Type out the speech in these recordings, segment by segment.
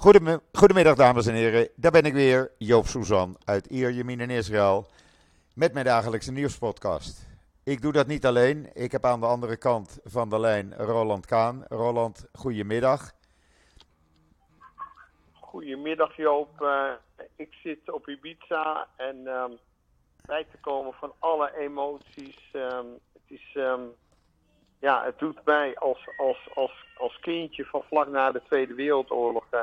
Goedemiddag, dames en heren. Daar ben ik weer, Joop Suzan uit Ierjemien in Israël. Met mijn dagelijkse nieuwspodcast. Ik doe dat niet alleen. Ik heb aan de andere kant van de lijn Roland Kaan. Roland, goedemiddag. Goedemiddag Joop. Uh, ik zit op Ibiza en um, bij te komen van alle emoties. Um, het is, um, ja, het doet mij als, als, als, als kindje van vlak na de Tweede Wereldoorlog. Uh,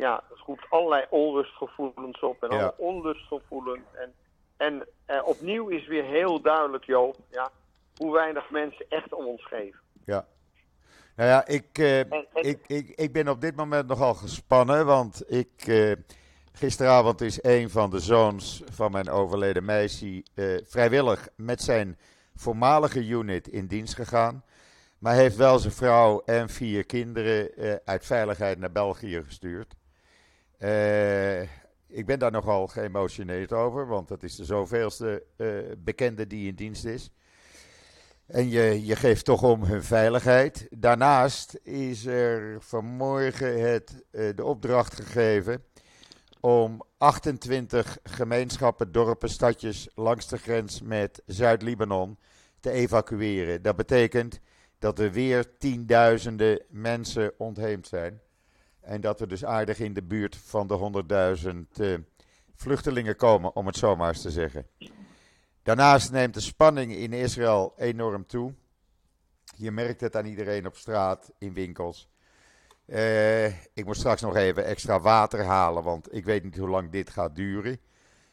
ja, het roept allerlei onrustgevoelens op en ja. alle onrustgevoelens. En, en uh, opnieuw is weer heel duidelijk, Joop, ja, hoe weinig mensen echt om ons geven. Ja. Nou ja, ik, en, en, ik, ik, ik ben op dit moment nogal gespannen, want ik, uh, gisteravond is een van de zoons van mijn overleden meisje vrijwillig met zijn voormalige unit in dienst gegaan. Maar heeft wel zijn vrouw en vier kinderen uit veiligheid naar België gestuurd. Uh, ik ben daar nogal geëmotioneerd over, want dat is de zoveelste uh, bekende die in dienst is. En je, je geeft toch om hun veiligheid. Daarnaast is er vanmorgen het, uh, de opdracht gegeven om 28 gemeenschappen, dorpen, stadjes langs de grens met Zuid-Libanon te evacueren. Dat betekent dat er weer tienduizenden mensen ontheemd zijn. En dat we dus aardig in de buurt van de 100.000 uh, vluchtelingen komen, om het zo maar eens te zeggen. Daarnaast neemt de spanning in Israël enorm toe. Je merkt het aan iedereen op straat, in winkels. Uh, ik moet straks nog even extra water halen, want ik weet niet hoe lang dit gaat duren.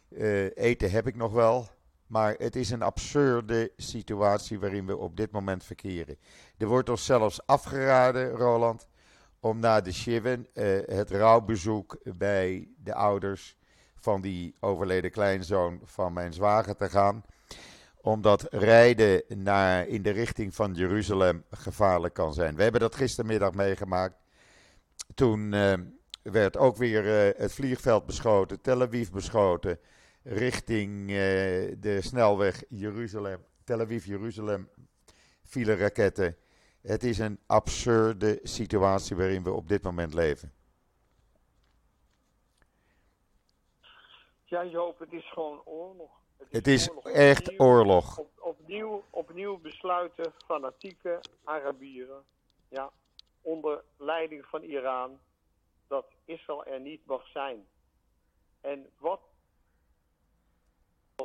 Uh, eten heb ik nog wel. Maar het is een absurde situatie waarin we op dit moment verkeren. Er wordt ons zelfs afgeraden, Roland, om na de Shiven uh, het rouwbezoek bij de ouders van die overleden kleinzoon van mijn zwager te gaan. Omdat rijden naar, in de richting van Jeruzalem gevaarlijk kan zijn. We hebben dat gistermiddag meegemaakt. Toen uh, werd ook weer uh, het vliegveld beschoten, Tel Aviv beschoten, richting de snelweg Jeruzalem, Tel Aviv-Jeruzalem vielen raketten. Het is een absurde situatie waarin we op dit moment leven. Ja, Joop, het is gewoon oorlog. Het is, het is oorlog. echt opnieuw, oorlog. Op, opnieuw, opnieuw besluiten fanatieke Arabieren, ja, onder leiding van Iran, dat Israël er niet mag zijn. En wat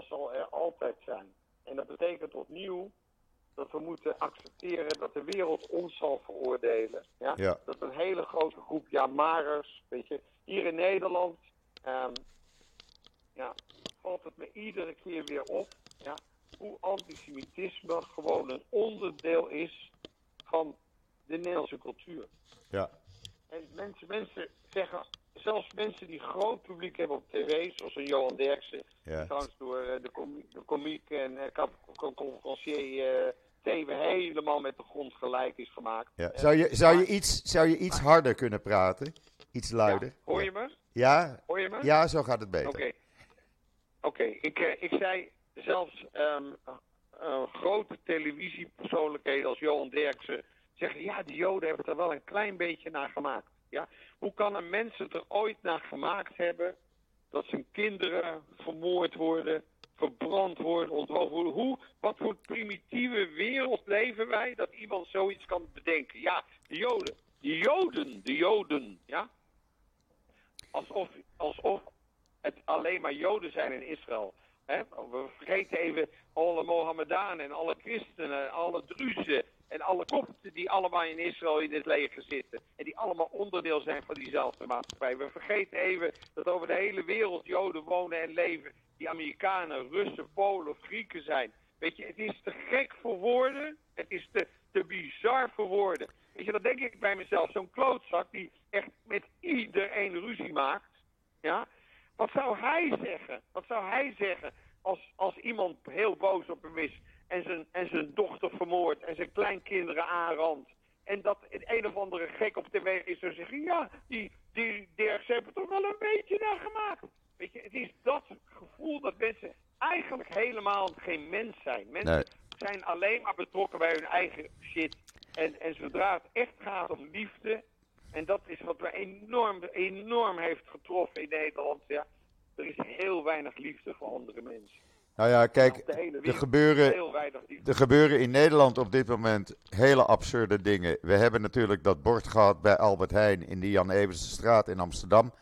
zal er altijd zijn. En dat betekent opnieuw dat we moeten accepteren dat de wereld ons zal veroordelen. Ja? ja. Dat een hele grote groep Jamarers, weet je, hier in Nederland, um, ja, valt het me iedere keer weer op, ja, hoe antisemitisme gewoon een onderdeel is van de Nederlandse cultuur. Ja. En mensen, mensen zeggen, zelfs mensen die groot publiek hebben op tv, zoals een Johan Derksen, ja. trouwens door de, com de komiek en uh, conferencier uh, helemaal met de grond gelijk is gemaakt. Ja. Zou, je, zou, je iets, zou je iets harder kunnen praten? Iets luider? Ja. Hoor je me? Ja. Hoor je me? Ja, zo gaat het beter. Oké. Okay. Oké, okay. ik, ik zei zelfs um, uh, grote televisiepersoonlijkheden als Johan Derksen zeggen, ja, de Joden hebben er wel een klein beetje naar gemaakt. Ja? Hoe kan een mens het er ooit naar gemaakt hebben dat zijn kinderen vermoord worden, verbrand worden? Hoe, wat voor primitieve wereld leven wij dat iemand zoiets kan bedenken? Ja, de Joden. De Joden, de Joden, ja? Alsof, alsof het alleen maar Joden zijn in Israël. We vergeten even alle Mohammedanen en alle christenen, alle Druzen en alle kopten die allemaal in Israël in het leger zitten. En die allemaal onderdeel zijn van diezelfde maatschappij. We vergeten even dat over de hele wereld Joden wonen en leven. Die Amerikanen, Russen, Polen, Grieken zijn. Weet je, het is te gek voor woorden. Het is te, te bizar voor woorden. Weet je, dat denk ik bij mezelf. Zo'n klootzak die echt met iedereen ruzie maakt. Ja, wat zou hij zeggen? Wat zou hij zeggen als, als iemand heel boos op hem is en zijn, en zijn dochter vermoordt en zijn kleinkinderen aanrandt? En dat een, een of andere gek op tv is zou zeggen, ja, die, die Dirk hebben er toch wel een beetje naar gemaakt. Weet je, het is dat gevoel dat mensen eigenlijk helemaal geen mens zijn. Mensen nee. zijn alleen maar betrokken bij hun eigen shit. En, en zodra het echt gaat om liefde En dat is wat me enorm, enorm heeft getroffen in Nederland. Ja, er is heel weinig liefde voor andere mensen. Nou ja, kijk, er gebeuren, er gebeuren in Nederland op dit moment hele absurde dingen. We hebben natuurlijk dat bord gehad bij Albert Heijn in de Jan Eversenstraat in Amsterdam.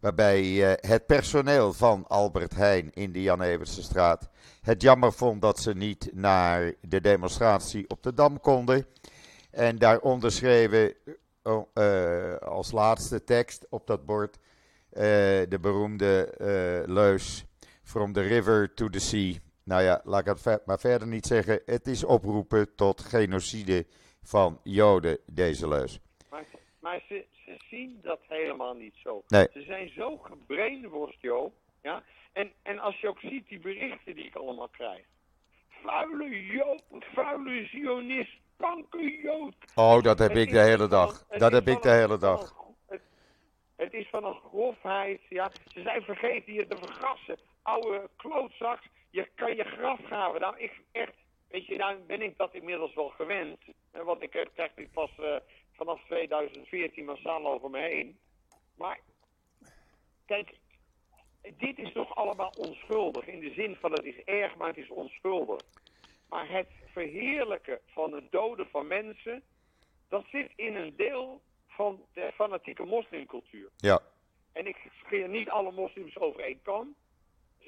Waarbij uh, het personeel van Albert Heijn in de Jan Eversenstraat het jammer vond dat ze niet naar de demonstratie op de Dam konden. En daaronder schreven uh, als laatste tekst op dat bord uh, de beroemde leus From the river to the sea. Nou ja, laat ik het maar verder niet zeggen. Het is oproepen tot genocide van Joden, deze leus. Maar, maar ze, ze, zien dat helemaal niet zo. Nee. Ze zijn zo gebrainworst, joh. Ja? En, en als je ook ziet die berichten die ik allemaal krijg. Vuile Jood, vuile Zionist, kankerjood. Oh, dat heb ik de hele dag. Dat heb ik de hele dag. Het is van een grofheid, ja. Ze zijn vergeten je te vergassen oude klootzak. Je kan je graf graven. Nou, ik echt, weet je, nou ben ik dat inmiddels wel gewend. Want ik krijg dit pas uh, vanaf 2014 massaal over me heen. Maar, kijk, dit is toch allemaal onschuldig. In de zin van het is erg, maar het is onschuldig. Maar het verheerlijken van het doden van mensen, dat zit in een deel van de fanatieke moslimcultuur. Ja. En ik scheer niet alle moslims over één kam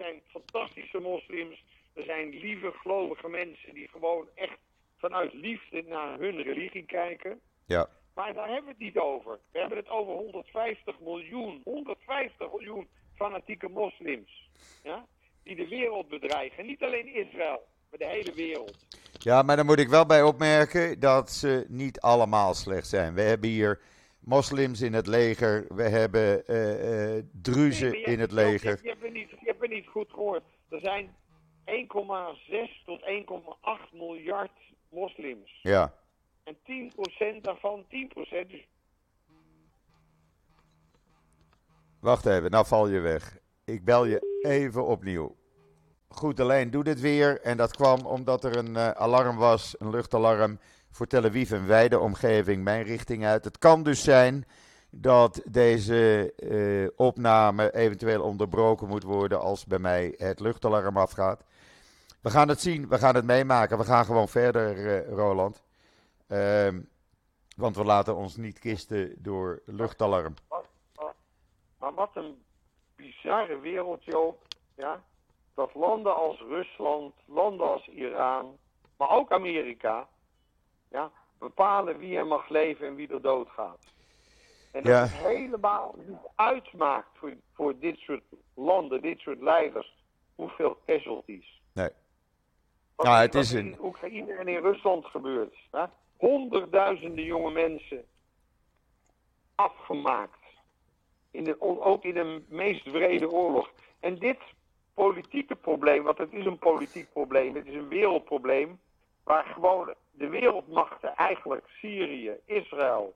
zijn fantastische moslims. Er zijn lieve, gelovige mensen die gewoon echt vanuit liefde naar hun religie kijken. Ja. Maar daar hebben we het niet over. We hebben het over 150 miljoen, 150 miljoen fanatieke moslims. Ja? Die de wereld bedreigen. Niet alleen Israël, maar de hele wereld. Ja, maar dan moet ik wel bij opmerken dat ze niet allemaal slecht zijn. We hebben hier moslims in het leger, we hebben uh, uh, druzen in het leger. Je, je, hebt niet, niet goed gehoord. Er zijn 1,6 tot 1,8 miljard moslims. Ja. En 10% daarvan, 10% dus... Wacht even, nou val je weg. Ik bel je even opnieuw. Goed, alleen doe dit weer. En dat kwam omdat er een uh, alarm was, een luchtalarm voor Tel Aviv en wijde omgeving mijn richting uit. Het kan dus zijn dat deze uh, opname eventueel onderbroken moet worden als bij mij het luchtalarm afgaat. We gaan het zien, we gaan het meemaken. We gaan gewoon verder, uh, Roland. Uh, want we laten ons niet kisten door luchtalarm. Maar wat een bizarre wereld, Joop. Ja? Dat landen als Rusland, landen als Iran, maar ook Amerika ja, bepalen wie er mag leven en wie er doodgaat. En dat het helemaal niet uitmaakt voor, voor dit soort landen, dit soort leiders, hoeveel casualties. Nee. Wat, nou, het is in Oekraïne en in Rusland gebeurt. Hè? Honderdduizenden jonge mensen afgemaakt. In de, ook in de meest wrede oorlog. En dit politieke probleem, want het is een politiek probleem, het is een wereldprobleem, waar gewoon de wereldmachten eigenlijk Syrië, Israël,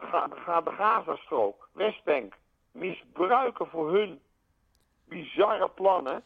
de, de Gazastrook, Westbank misbruiken voor hun bizarre plannen.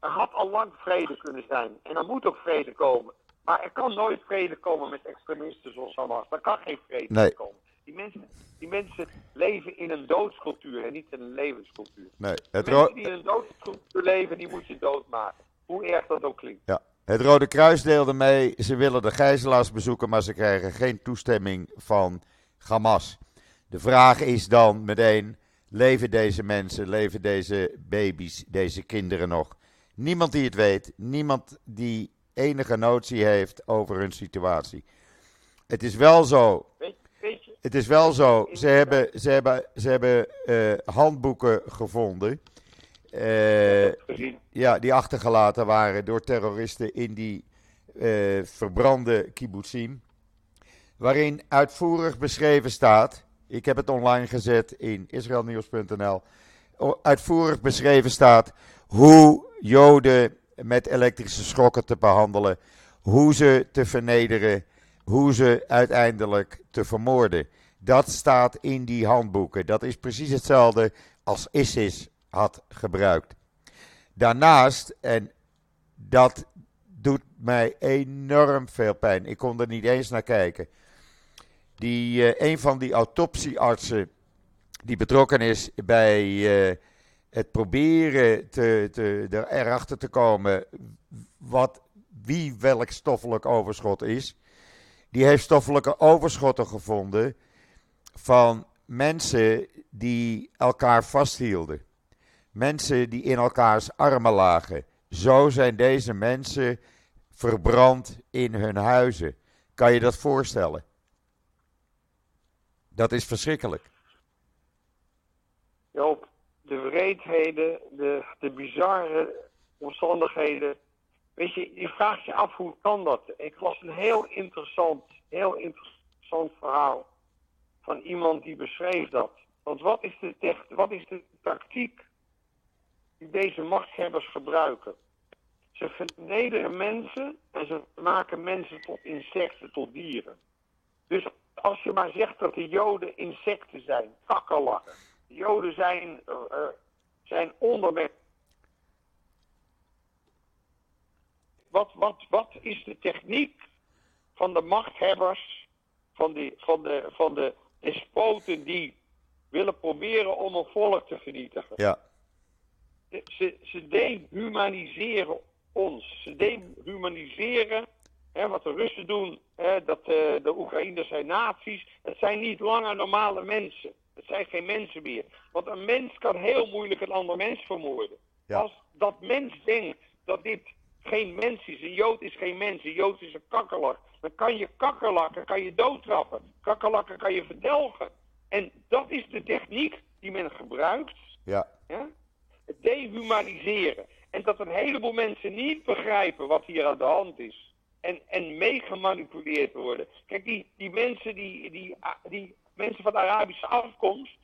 Er had al lang vrede kunnen zijn. En er moet ook vrede komen. Maar er kan nooit vrede komen met extremisten zoals Hamas. Er kan geen vrede komen. Die mensen, die mensen leven in een doodscultuur en niet in een levenscultuur. Nee, het mensen die in een doodscultuur leven, die moet je doodmaken. Hoe erg dat ook klinkt. Ja. Het Rode Kruis deelde mee, ze willen de gijzelaars bezoeken, maar ze krijgen geen toestemming van Hamas. De vraag is dan meteen, leven deze mensen, leven deze baby's, deze kinderen nog? Niemand die het weet, niemand die enige notie heeft over hun situatie. Het is wel zo. Het is wel zo. Ze hebben, ze hebben, ze hebben uh, handboeken gevonden. Uh, ja, die achtergelaten waren door terroristen in die uh, verbrande kibbutzim. Waarin uitvoerig beschreven staat. Ik heb het online gezet in israelnieuws.nl. Uitvoerig beschreven staat hoe Joden met elektrische schokken te behandelen. Hoe ze te vernederen. Hoe ze uiteindelijk te vermoorden. Dat staat in die handboeken. Dat is precies hetzelfde als ISIS had gebruikt. Daarnaast, en dat doet mij enorm veel pijn, ik kon er niet eens naar kijken. Die, een van die autopsieartsen die betrokken is bij het proberen te, te, erachter te komen wat, wie welk stoffelijk overschot is. Die heeft stoffelijke overschotten gevonden van mensen die elkaar vasthielden. Mensen die in elkaars armen lagen. Zo zijn deze mensen verbrand in hun huizen. Kan je dat voorstellen? Dat is verschrikkelijk. Joop, de wreedheden, de, de bizarre omstandigheden. Weet je, je vraagt je af hoe kan dat? Ik las een heel interessant, heel interessant verhaal van iemand die beschreef dat. Want wat is de, wat is de tactiek die deze machthebbers gebruiken? Ze vernederen mensen en ze maken mensen tot insecten, tot dieren. Dus als je maar zegt dat de Joden insecten zijn, kakkerlakken. De Joden zijn, uh, zijn onderweg. Wat, wat, wat is de techniek van de machthebbers, van, die, van, de, van de despoten die willen proberen om een volk te vernietigen? Ja. Ze, ze dehumaniseren ons. Ze dehumaniseren wat de Russen doen, hè, dat uh, de Oekraïners zijn nazi's. Het zijn niet langer normale mensen. Het zijn geen mensen meer. Want een mens kan heel moeilijk een ander mens vermoorden. Als dat mens denkt dat dit geen mens is, een Jood is geen mens, een Jood is een kakkerlak, dan kan je kakkerlakken kan je doodtrappen. Kakkerlakken kan je verdelgen. En dat is de techniek die men gebruikt. Ja. ja? Het dehumaniseren. En dat een heleboel mensen niet begrijpen wat hier aan de hand is. En, en meegemanipuleerd worden. Kijk, die, die mensen die, die, die mensen van Arabische afkomst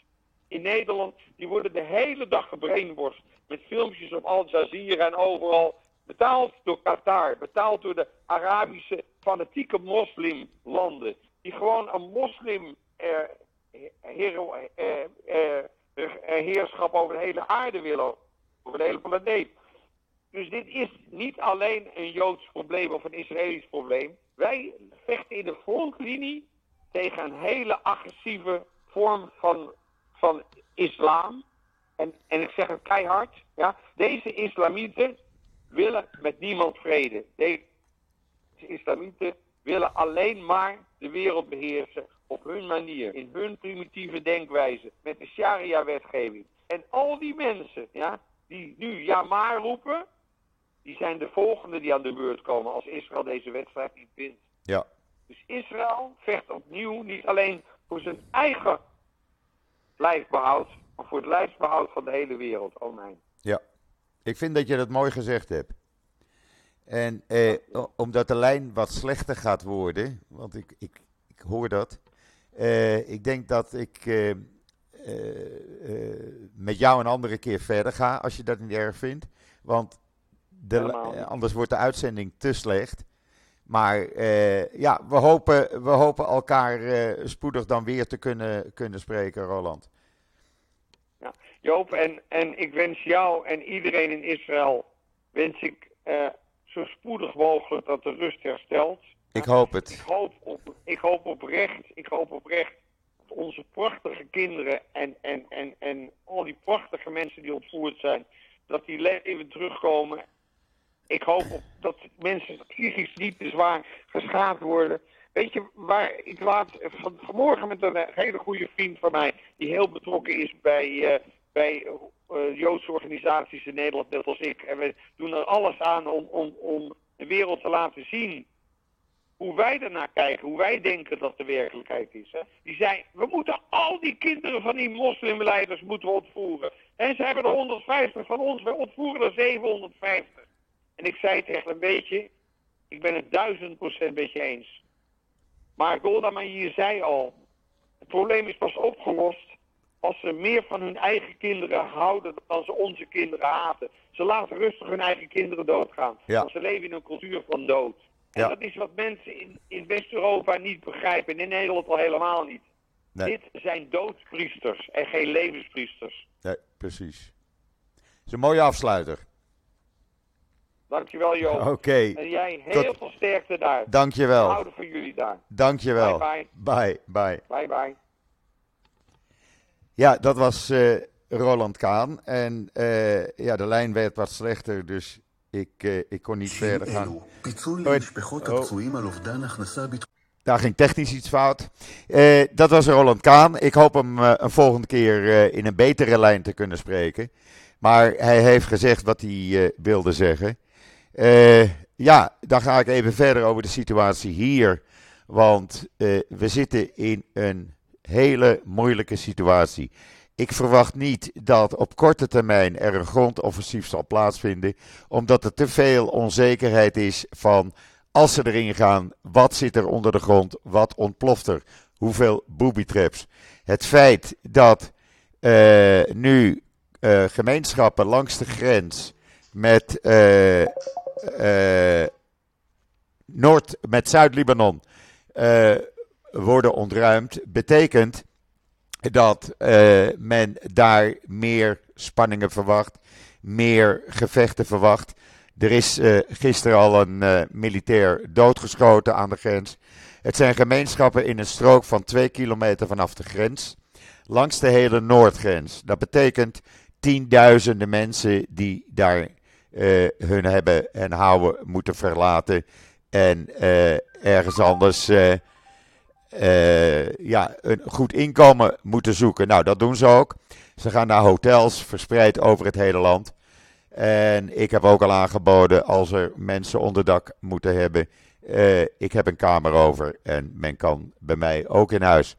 in Nederland, die worden de hele dag gebrainworst met filmpjes op Al Jazeera en overal. Betaald door Qatar, betaald door de Arabische fanatieke moslimlanden. Die gewoon een moslim eh, eh, eh, heerschap over de hele aarde willen. Over de hele planeet. Dus dit is niet alleen een Joods probleem of een Israëlisch probleem. Wij vechten in de frontlinie tegen een hele agressieve vorm van, van islam. En, en ik zeg het keihard, ja, deze islamieten willen met niemand vrede. Deze islamieten willen alleen maar de wereld beheersen op hun manier, in hun primitieve denkwijze, met de sharia-wetgeving. En al die mensen, ja, die nu ja maar roepen, die zijn de volgende die aan de beurt komen als Israël deze wedstrijd niet wint. Ja. Dus Israël vecht opnieuw niet alleen voor zijn eigen lijfbehoud, maar voor het lijfsbehoud van de hele wereld. Oh mijn. Ja, ik vind dat je dat mooi gezegd hebt. En eh, omdat de lijn wat slechter gaat worden, want ik, ik, ik hoor dat. Eh, ik denk dat ik eh, eh, eh, met jou een andere keer verder ga, als je dat niet erg vindt. Want de, anders wordt de uitzending te slecht. Maar uh, ja, we hopen, we hopen elkaar uh, spoedig dan weer te kunnen, kunnen spreken, Roland. Ja, Joop, en, en ik wens jou en iedereen in Israël, wens ik uh, zo spoedig mogelijk dat de rust herstelt. Ik hoop het. Ik hoop, op, ik hoop oprecht, ik hoop oprecht dat onze prachtige kinderen en, en, en, en al die prachtige mensen die ontvoerd zijn, dat die leven terugkomen ik hoop dat mensen psychisch niet te zwaar geschaad worden. Weet je, waar ik laat van, vanmorgen met een hele goede vriend van mij, die heel betrokken is bij, uh, bij uh, Joodse organisaties in Nederland, net als ik. En we doen er alles aan om, om, om de wereld te laten zien hoe wij ernaar kijken, hoe wij denken dat de werkelijkheid is. Hè? Die zei, we moeten al die kinderen van die moslimleiders moeten ontvoeren. En ze hebben er 150 van ons, wij ontvoeren er 750. En ik zei tegen een beetje, ik ben het duizend procent met je eens. Maar Golda Meir zei al, het probleem is pas opgelost als ze meer van hun eigen kinderen houden dan ze onze kinderen haten. Ze laten rustig hun eigen kinderen doodgaan. Ja. Want ze leven in een cultuur van dood. En Ja. dat is wat mensen in, in West-Europa niet begrijpen. En in Nederland al helemaal niet. Nee. Dit zijn doodspriesters en geen levenspriesters. Nee, precies. Het is een mooie afsluiter. Dankjewel, Jo. Oké. En jij heel veel sterkte daar. Dankjewel. We houden van jullie daar. Dankjewel. Bye, bye. Bye, bye. Bye, Ja, dat was uh, Roland Kaan. En uh, ja, de lijn werd wat slechter, dus ik, uh, ik kon niet verder gaan. Oh. Daar ging technisch iets fout. Uh, dat was Roland Kaan. Ik hoop hem uh, een volgende keer uh, in een betere lijn te kunnen spreken. Maar hij heeft gezegd wat hij wilde zeggen. Ja, dan ga ik even verder over de situatie hier. Want we zitten in een hele moeilijke situatie. Ik verwacht niet dat op korte termijn er een grondoffensief zal plaatsvinden, omdat er te veel onzekerheid is van als ze erin gaan, wat zit er onder de grond, wat ontploft er, hoeveel booby traps. Het feit dat uh, nu gemeenschappen langs de grens met, Noord, met Zuid-Libanon worden ontruimd, betekent dat men daar meer spanningen verwacht, meer gevechten verwacht. Er is uh, gisteren al een militair doodgeschoten aan de grens. Het zijn gemeenschappen in een strook van twee kilometer vanaf de grens, langs de hele noordgrens. Dat betekent tienduizenden mensen die daar uh, hun hebben en houden moeten verlaten en ergens anders ja, een goed inkomen moeten zoeken. Nou, dat doen ze ook. Ze gaan naar hotels verspreid over het hele land. En ik heb ook al aangeboden als er mensen onderdak moeten hebben. Ik heb een kamer over en men kan bij mij ook in huis.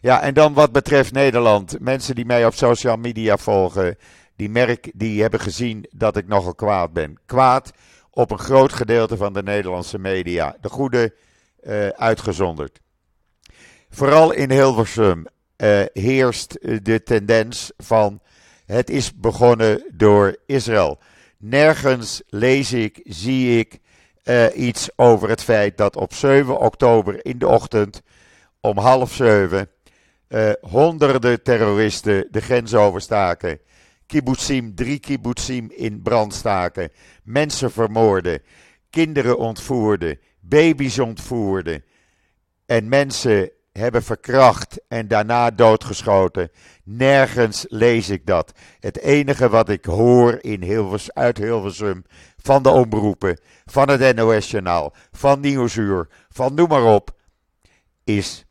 Ja, en dan wat betreft Nederland. Mensen die mij op social media volgen, die, merk, die hebben gezien dat ik nogal kwaad ben. Kwaad op een groot gedeelte van de Nederlandse media. De goede uh, uitgezonderd. Vooral in Hilversum uh, heerst de tendens van het is begonnen door Israël. Nergens lees ik, zie ik iets over het feit dat op 7 oktober in de ochtend om half zeven honderden terroristen de grens overstaken. Kibbutzim, drie kibbutzim in brand staken. Mensen vermoorden. Kinderen ontvoerden. Baby's ontvoerden. En mensen hebben verkracht en daarna doodgeschoten. Nergens lees ik dat. Het enige wat ik hoor in uit Hilversum, van de omroepen, van het NOS-journaal, van Nieuwsuur, van noem maar op, is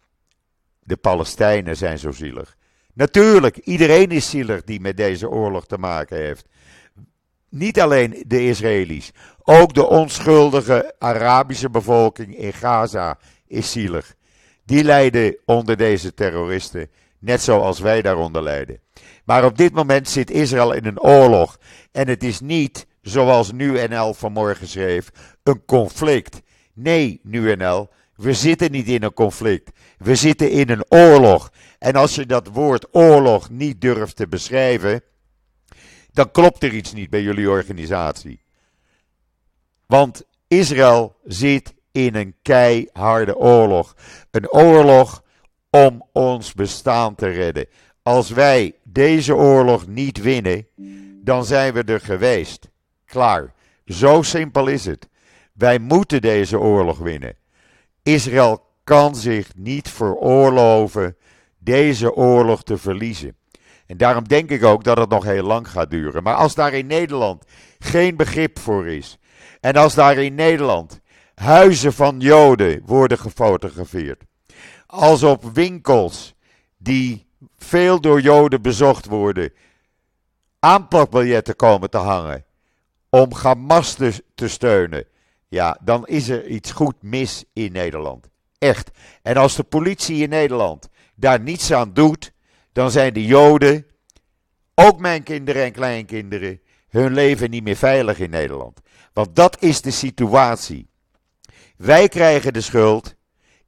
de Palestijnen zijn zo zielig. Natuurlijk, iedereen is zielig die met deze oorlog te maken heeft. Niet alleen de Israëli's, ook de onschuldige Arabische bevolking in Gaza is zielig. Die lijden onder deze terroristen, net zoals wij daaronder lijden. Maar op dit moment zit Israël in een oorlog. En het is niet, zoals NuNL vanmorgen schreef, een conflict. Nee, NuNL, we zitten niet in een conflict. We zitten in een oorlog. En als je dat woord oorlog niet durft te beschrijven, dan klopt er iets niet bij jullie organisatie. Want Israël zit in een keiharde oorlog. Een oorlog om ons bestaan te redden. Als wij deze oorlog niet winnen, dan zijn we er geweest. Klaar. Zo simpel is het. Wij moeten deze oorlog winnen. Israël kan zich niet veroorloven deze oorlog te verliezen. En daarom denk ik ook dat het nog heel lang gaat duren. Maar als daar in Nederland geen begrip voor is, en als daar in Nederland huizen van Joden worden gefotografeerd. Als op winkels die veel door Joden bezocht worden, aanplakbiljetten komen te hangen om Hamas te, te steunen. Ja, dan is er iets goed mis in Nederland. Echt. En als de politie in Nederland daar niets aan doet, dan zijn de Joden, ook mijn kinderen en kleinkinderen, hun leven niet meer veilig in Nederland. Want dat is de situatie. Wij krijgen de schuld.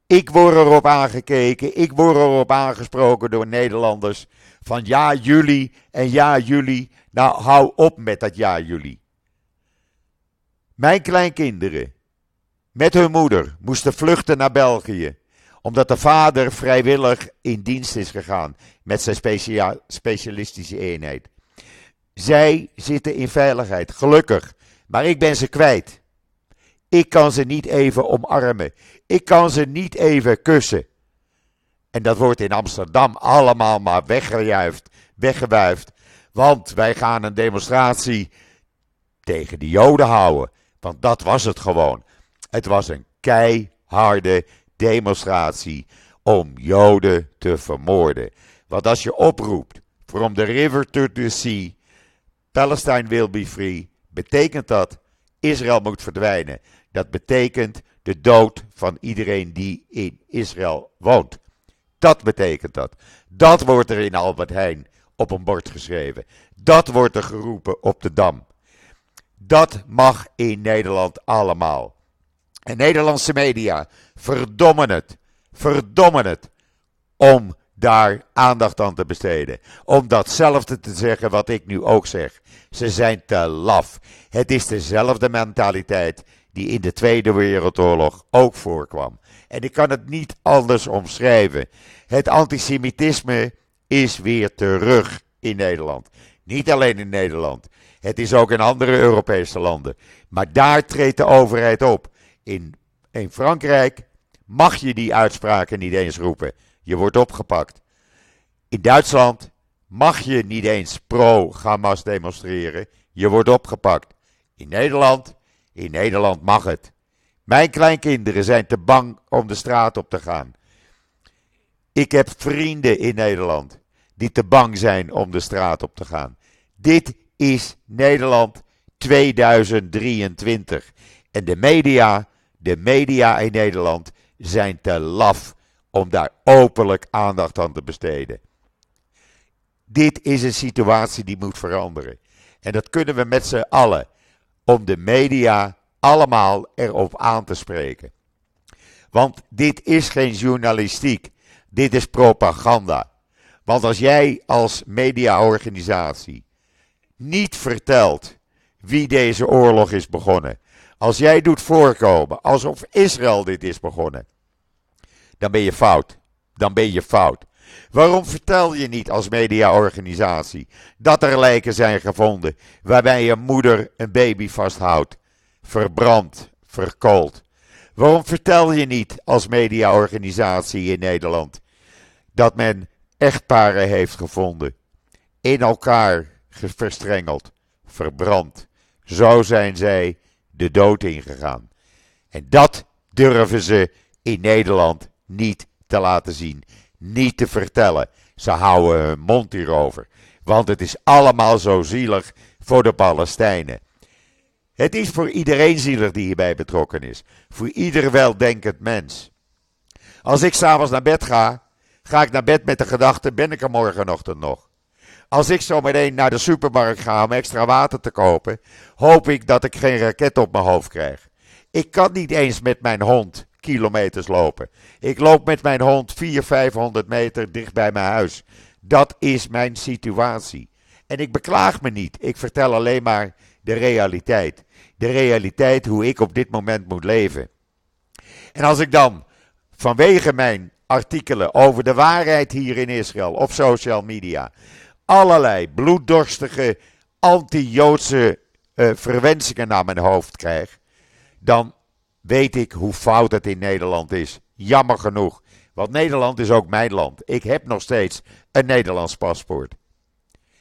Ik word erop aangekeken. Ik word erop aangesproken door Nederlanders. Van ja, jullie en ja, jullie. Nou, hou op met dat ja, jullie. Mijn kleinkinderen, met hun moeder, moesten vluchten naar België. Omdat de vader vrijwillig in dienst is gegaan met zijn specialistische eenheid. Zij zitten in veiligheid, gelukkig. Maar ik ben ze kwijt. Ik kan ze niet even omarmen. Ik kan ze niet even kussen. En dat wordt in Amsterdam allemaal maar weggejuift, weggewuifd. Want wij gaan een demonstratie tegen de Joden houden. Want dat was het gewoon. Het was een keiharde demonstratie om Joden te vermoorden. Want als je oproept, from the river to the sea, Palestine will be free, betekent dat Israël moet verdwijnen. Dat betekent de dood van iedereen die in Israël woont. Dat betekent dat. Dat wordt er in Albert Heijn op een bord geschreven. Dat wordt er geroepen op de Dam. Dat mag in Nederland allemaal. En Nederlandse media verdommen het. Verdommen het. Om daar aandacht aan te besteden. Om datzelfde te zeggen wat ik nu ook zeg. Ze zijn te laf. Het is dezelfde mentaliteit die in de Tweede Wereldoorlog ook voorkwam. En ik kan het niet anders omschrijven. Het antisemitisme is weer terug in Nederland. Niet alleen in Nederland. Het is ook in andere Europese landen. Maar daar treedt de overheid op. In, in Frankrijk mag je die uitspraken niet eens roepen. Je wordt opgepakt. In Duitsland mag je niet eens pro-Hamas demonstreren. Je wordt opgepakt. In Nederland, in Nederland mag het. Mijn kleinkinderen zijn te bang om de straat op te gaan. Ik heb vrienden in Nederland die te bang zijn om de straat op te gaan. Dit is Nederland 2023. En de media, de media in Nederland zijn te laf om daar openlijk aandacht aan te besteden. Dit is een situatie die moet veranderen. En dat kunnen we met z'n allen. Om de media allemaal erop aan te spreken. Want dit is geen journalistiek. Dit is propaganda. Want als jij als mediaorganisatie niet vertelt wie deze oorlog is begonnen. Als jij doet voorkomen alsof Israël dit is begonnen. Dan ben je fout. Dan ben je fout. Waarom vertel je niet als mediaorganisatie dat er lijken zijn gevonden waarbij een moeder een baby vasthoudt, verbrand, verkoold? Waarom vertel je niet als mediaorganisatie in Nederland dat men echtparen heeft gevonden, in elkaar verstrengeld, verbrand? Zo zijn zij de dood ingegaan. En dat durven ze in Nederland niet te laten zien niet te vertellen. Ze houden hun mond hierover. Want het is allemaal zo zielig voor de Palestijnen. Het is voor iedereen zielig die hierbij betrokken is. Voor ieder weldenkend mens. Als ik s'avonds naar bed ga, ga ik naar bed met de gedachte: ben ik er morgenochtend nog? Als ik zo meteen naar de supermarkt ga om extra water te kopen, hoop ik dat ik geen raket op mijn hoofd krijg. Ik kan niet eens met mijn hond kilometers lopen. Ik loop met mijn hond 400, 500 meter dicht bij mijn huis. Dat is mijn situatie. En ik beklaag me niet. Ik vertel alleen maar de realiteit. De realiteit hoe ik op dit moment moet leven. En als ik dan vanwege mijn artikelen over de waarheid hier in Israël op social media allerlei bloeddorstige anti-Joodse uh, verwensingen naar mijn hoofd krijg, dan weet ik hoe fout het in Nederland is. Jammer genoeg. Want Nederland is ook mijn land. Ik heb nog steeds een Nederlands paspoort.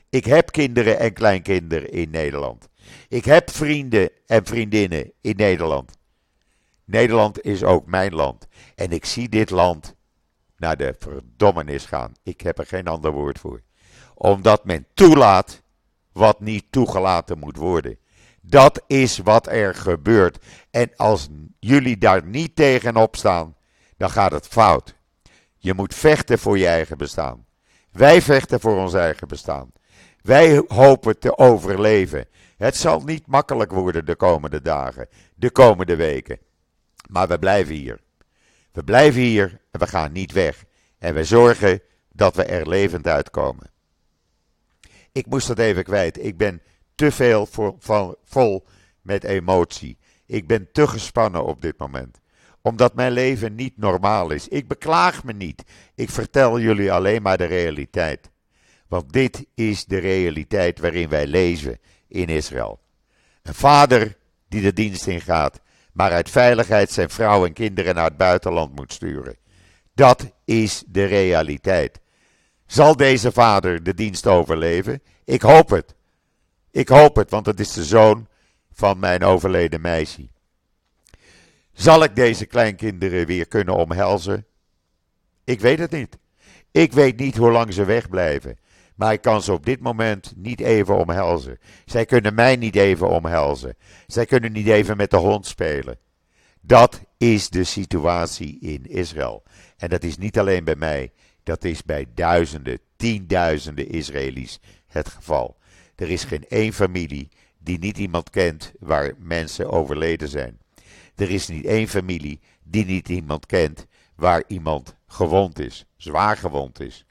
Ik heb kinderen en kleinkinderen in Nederland. Ik heb vrienden en vriendinnen in Nederland. Nederland is ook mijn land. En ik zie dit land naar de verdommenis gaan. Ik heb er geen ander woord voor. Omdat men toelaat wat niet toegelaten moet worden. Dat is wat er gebeurt. En als jullie daar niet tegenop staan, dan gaat het fout. Je moet vechten voor je eigen bestaan. Wij vechten voor ons eigen bestaan. Wij hopen te overleven. Het zal niet makkelijk worden de komende dagen, de komende weken. Maar we blijven hier. We blijven hier en we gaan niet weg. En we zorgen dat we er levend uitkomen. Ik moest dat even kwijt. Ik ben te veel voor, van, vol met emotie. Ik ben te gespannen op dit moment. Omdat mijn leven niet normaal is. Ik beklaag me niet. Ik vertel jullie alleen maar de realiteit. Want dit is de realiteit waarin wij leven in Israël. Een vader die de dienst ingaat, maar uit veiligheid zijn vrouw en kinderen naar het buitenland moet sturen. Dat is de realiteit. Zal deze vader de dienst overleven? Ik hoop het. Ik hoop het, want het is de zoon van mijn overleden meisje. Zal ik deze kleinkinderen weer kunnen omhelzen? Ik weet het niet. Ik weet niet hoe lang ze wegblijven. Maar ik kan ze op dit moment niet even omhelzen. Zij kunnen mij niet even omhelzen. Zij kunnen niet even met de hond spelen. Dat is de situatie in Israël. En dat is niet alleen bij mij, dat is bij duizenden, tienduizenden Israëli's het geval. Er is geen één familie die niet iemand kent waar mensen overleden zijn. Er is niet één familie die niet iemand kent waar iemand gewond is, zwaar gewond is.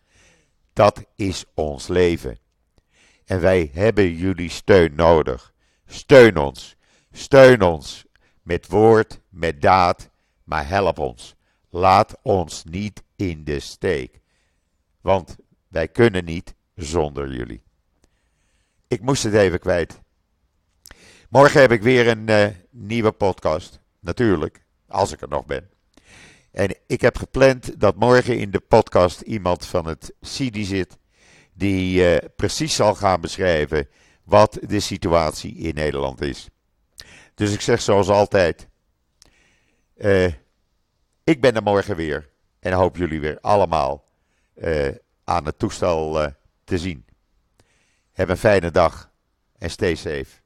Dat is ons leven. En wij hebben jullie steun nodig. Steun ons. Steun ons met woord, met daad, maar help ons. Laat ons niet in de steek. Want wij kunnen niet zonder jullie. Ik moest het even kwijt. Morgen heb ik weer een uh, nieuwe podcast. Natuurlijk, als ik er nog ben. En ik heb gepland dat morgen in de podcast iemand van het CIDI zit. Die uh, precies zal gaan beschrijven wat de situatie in Nederland is. Dus ik zeg zoals altijd. Uh, ik ben er morgen weer. En hoop jullie weer allemaal aan het toestel te zien. Heb een fijne dag en stay safe.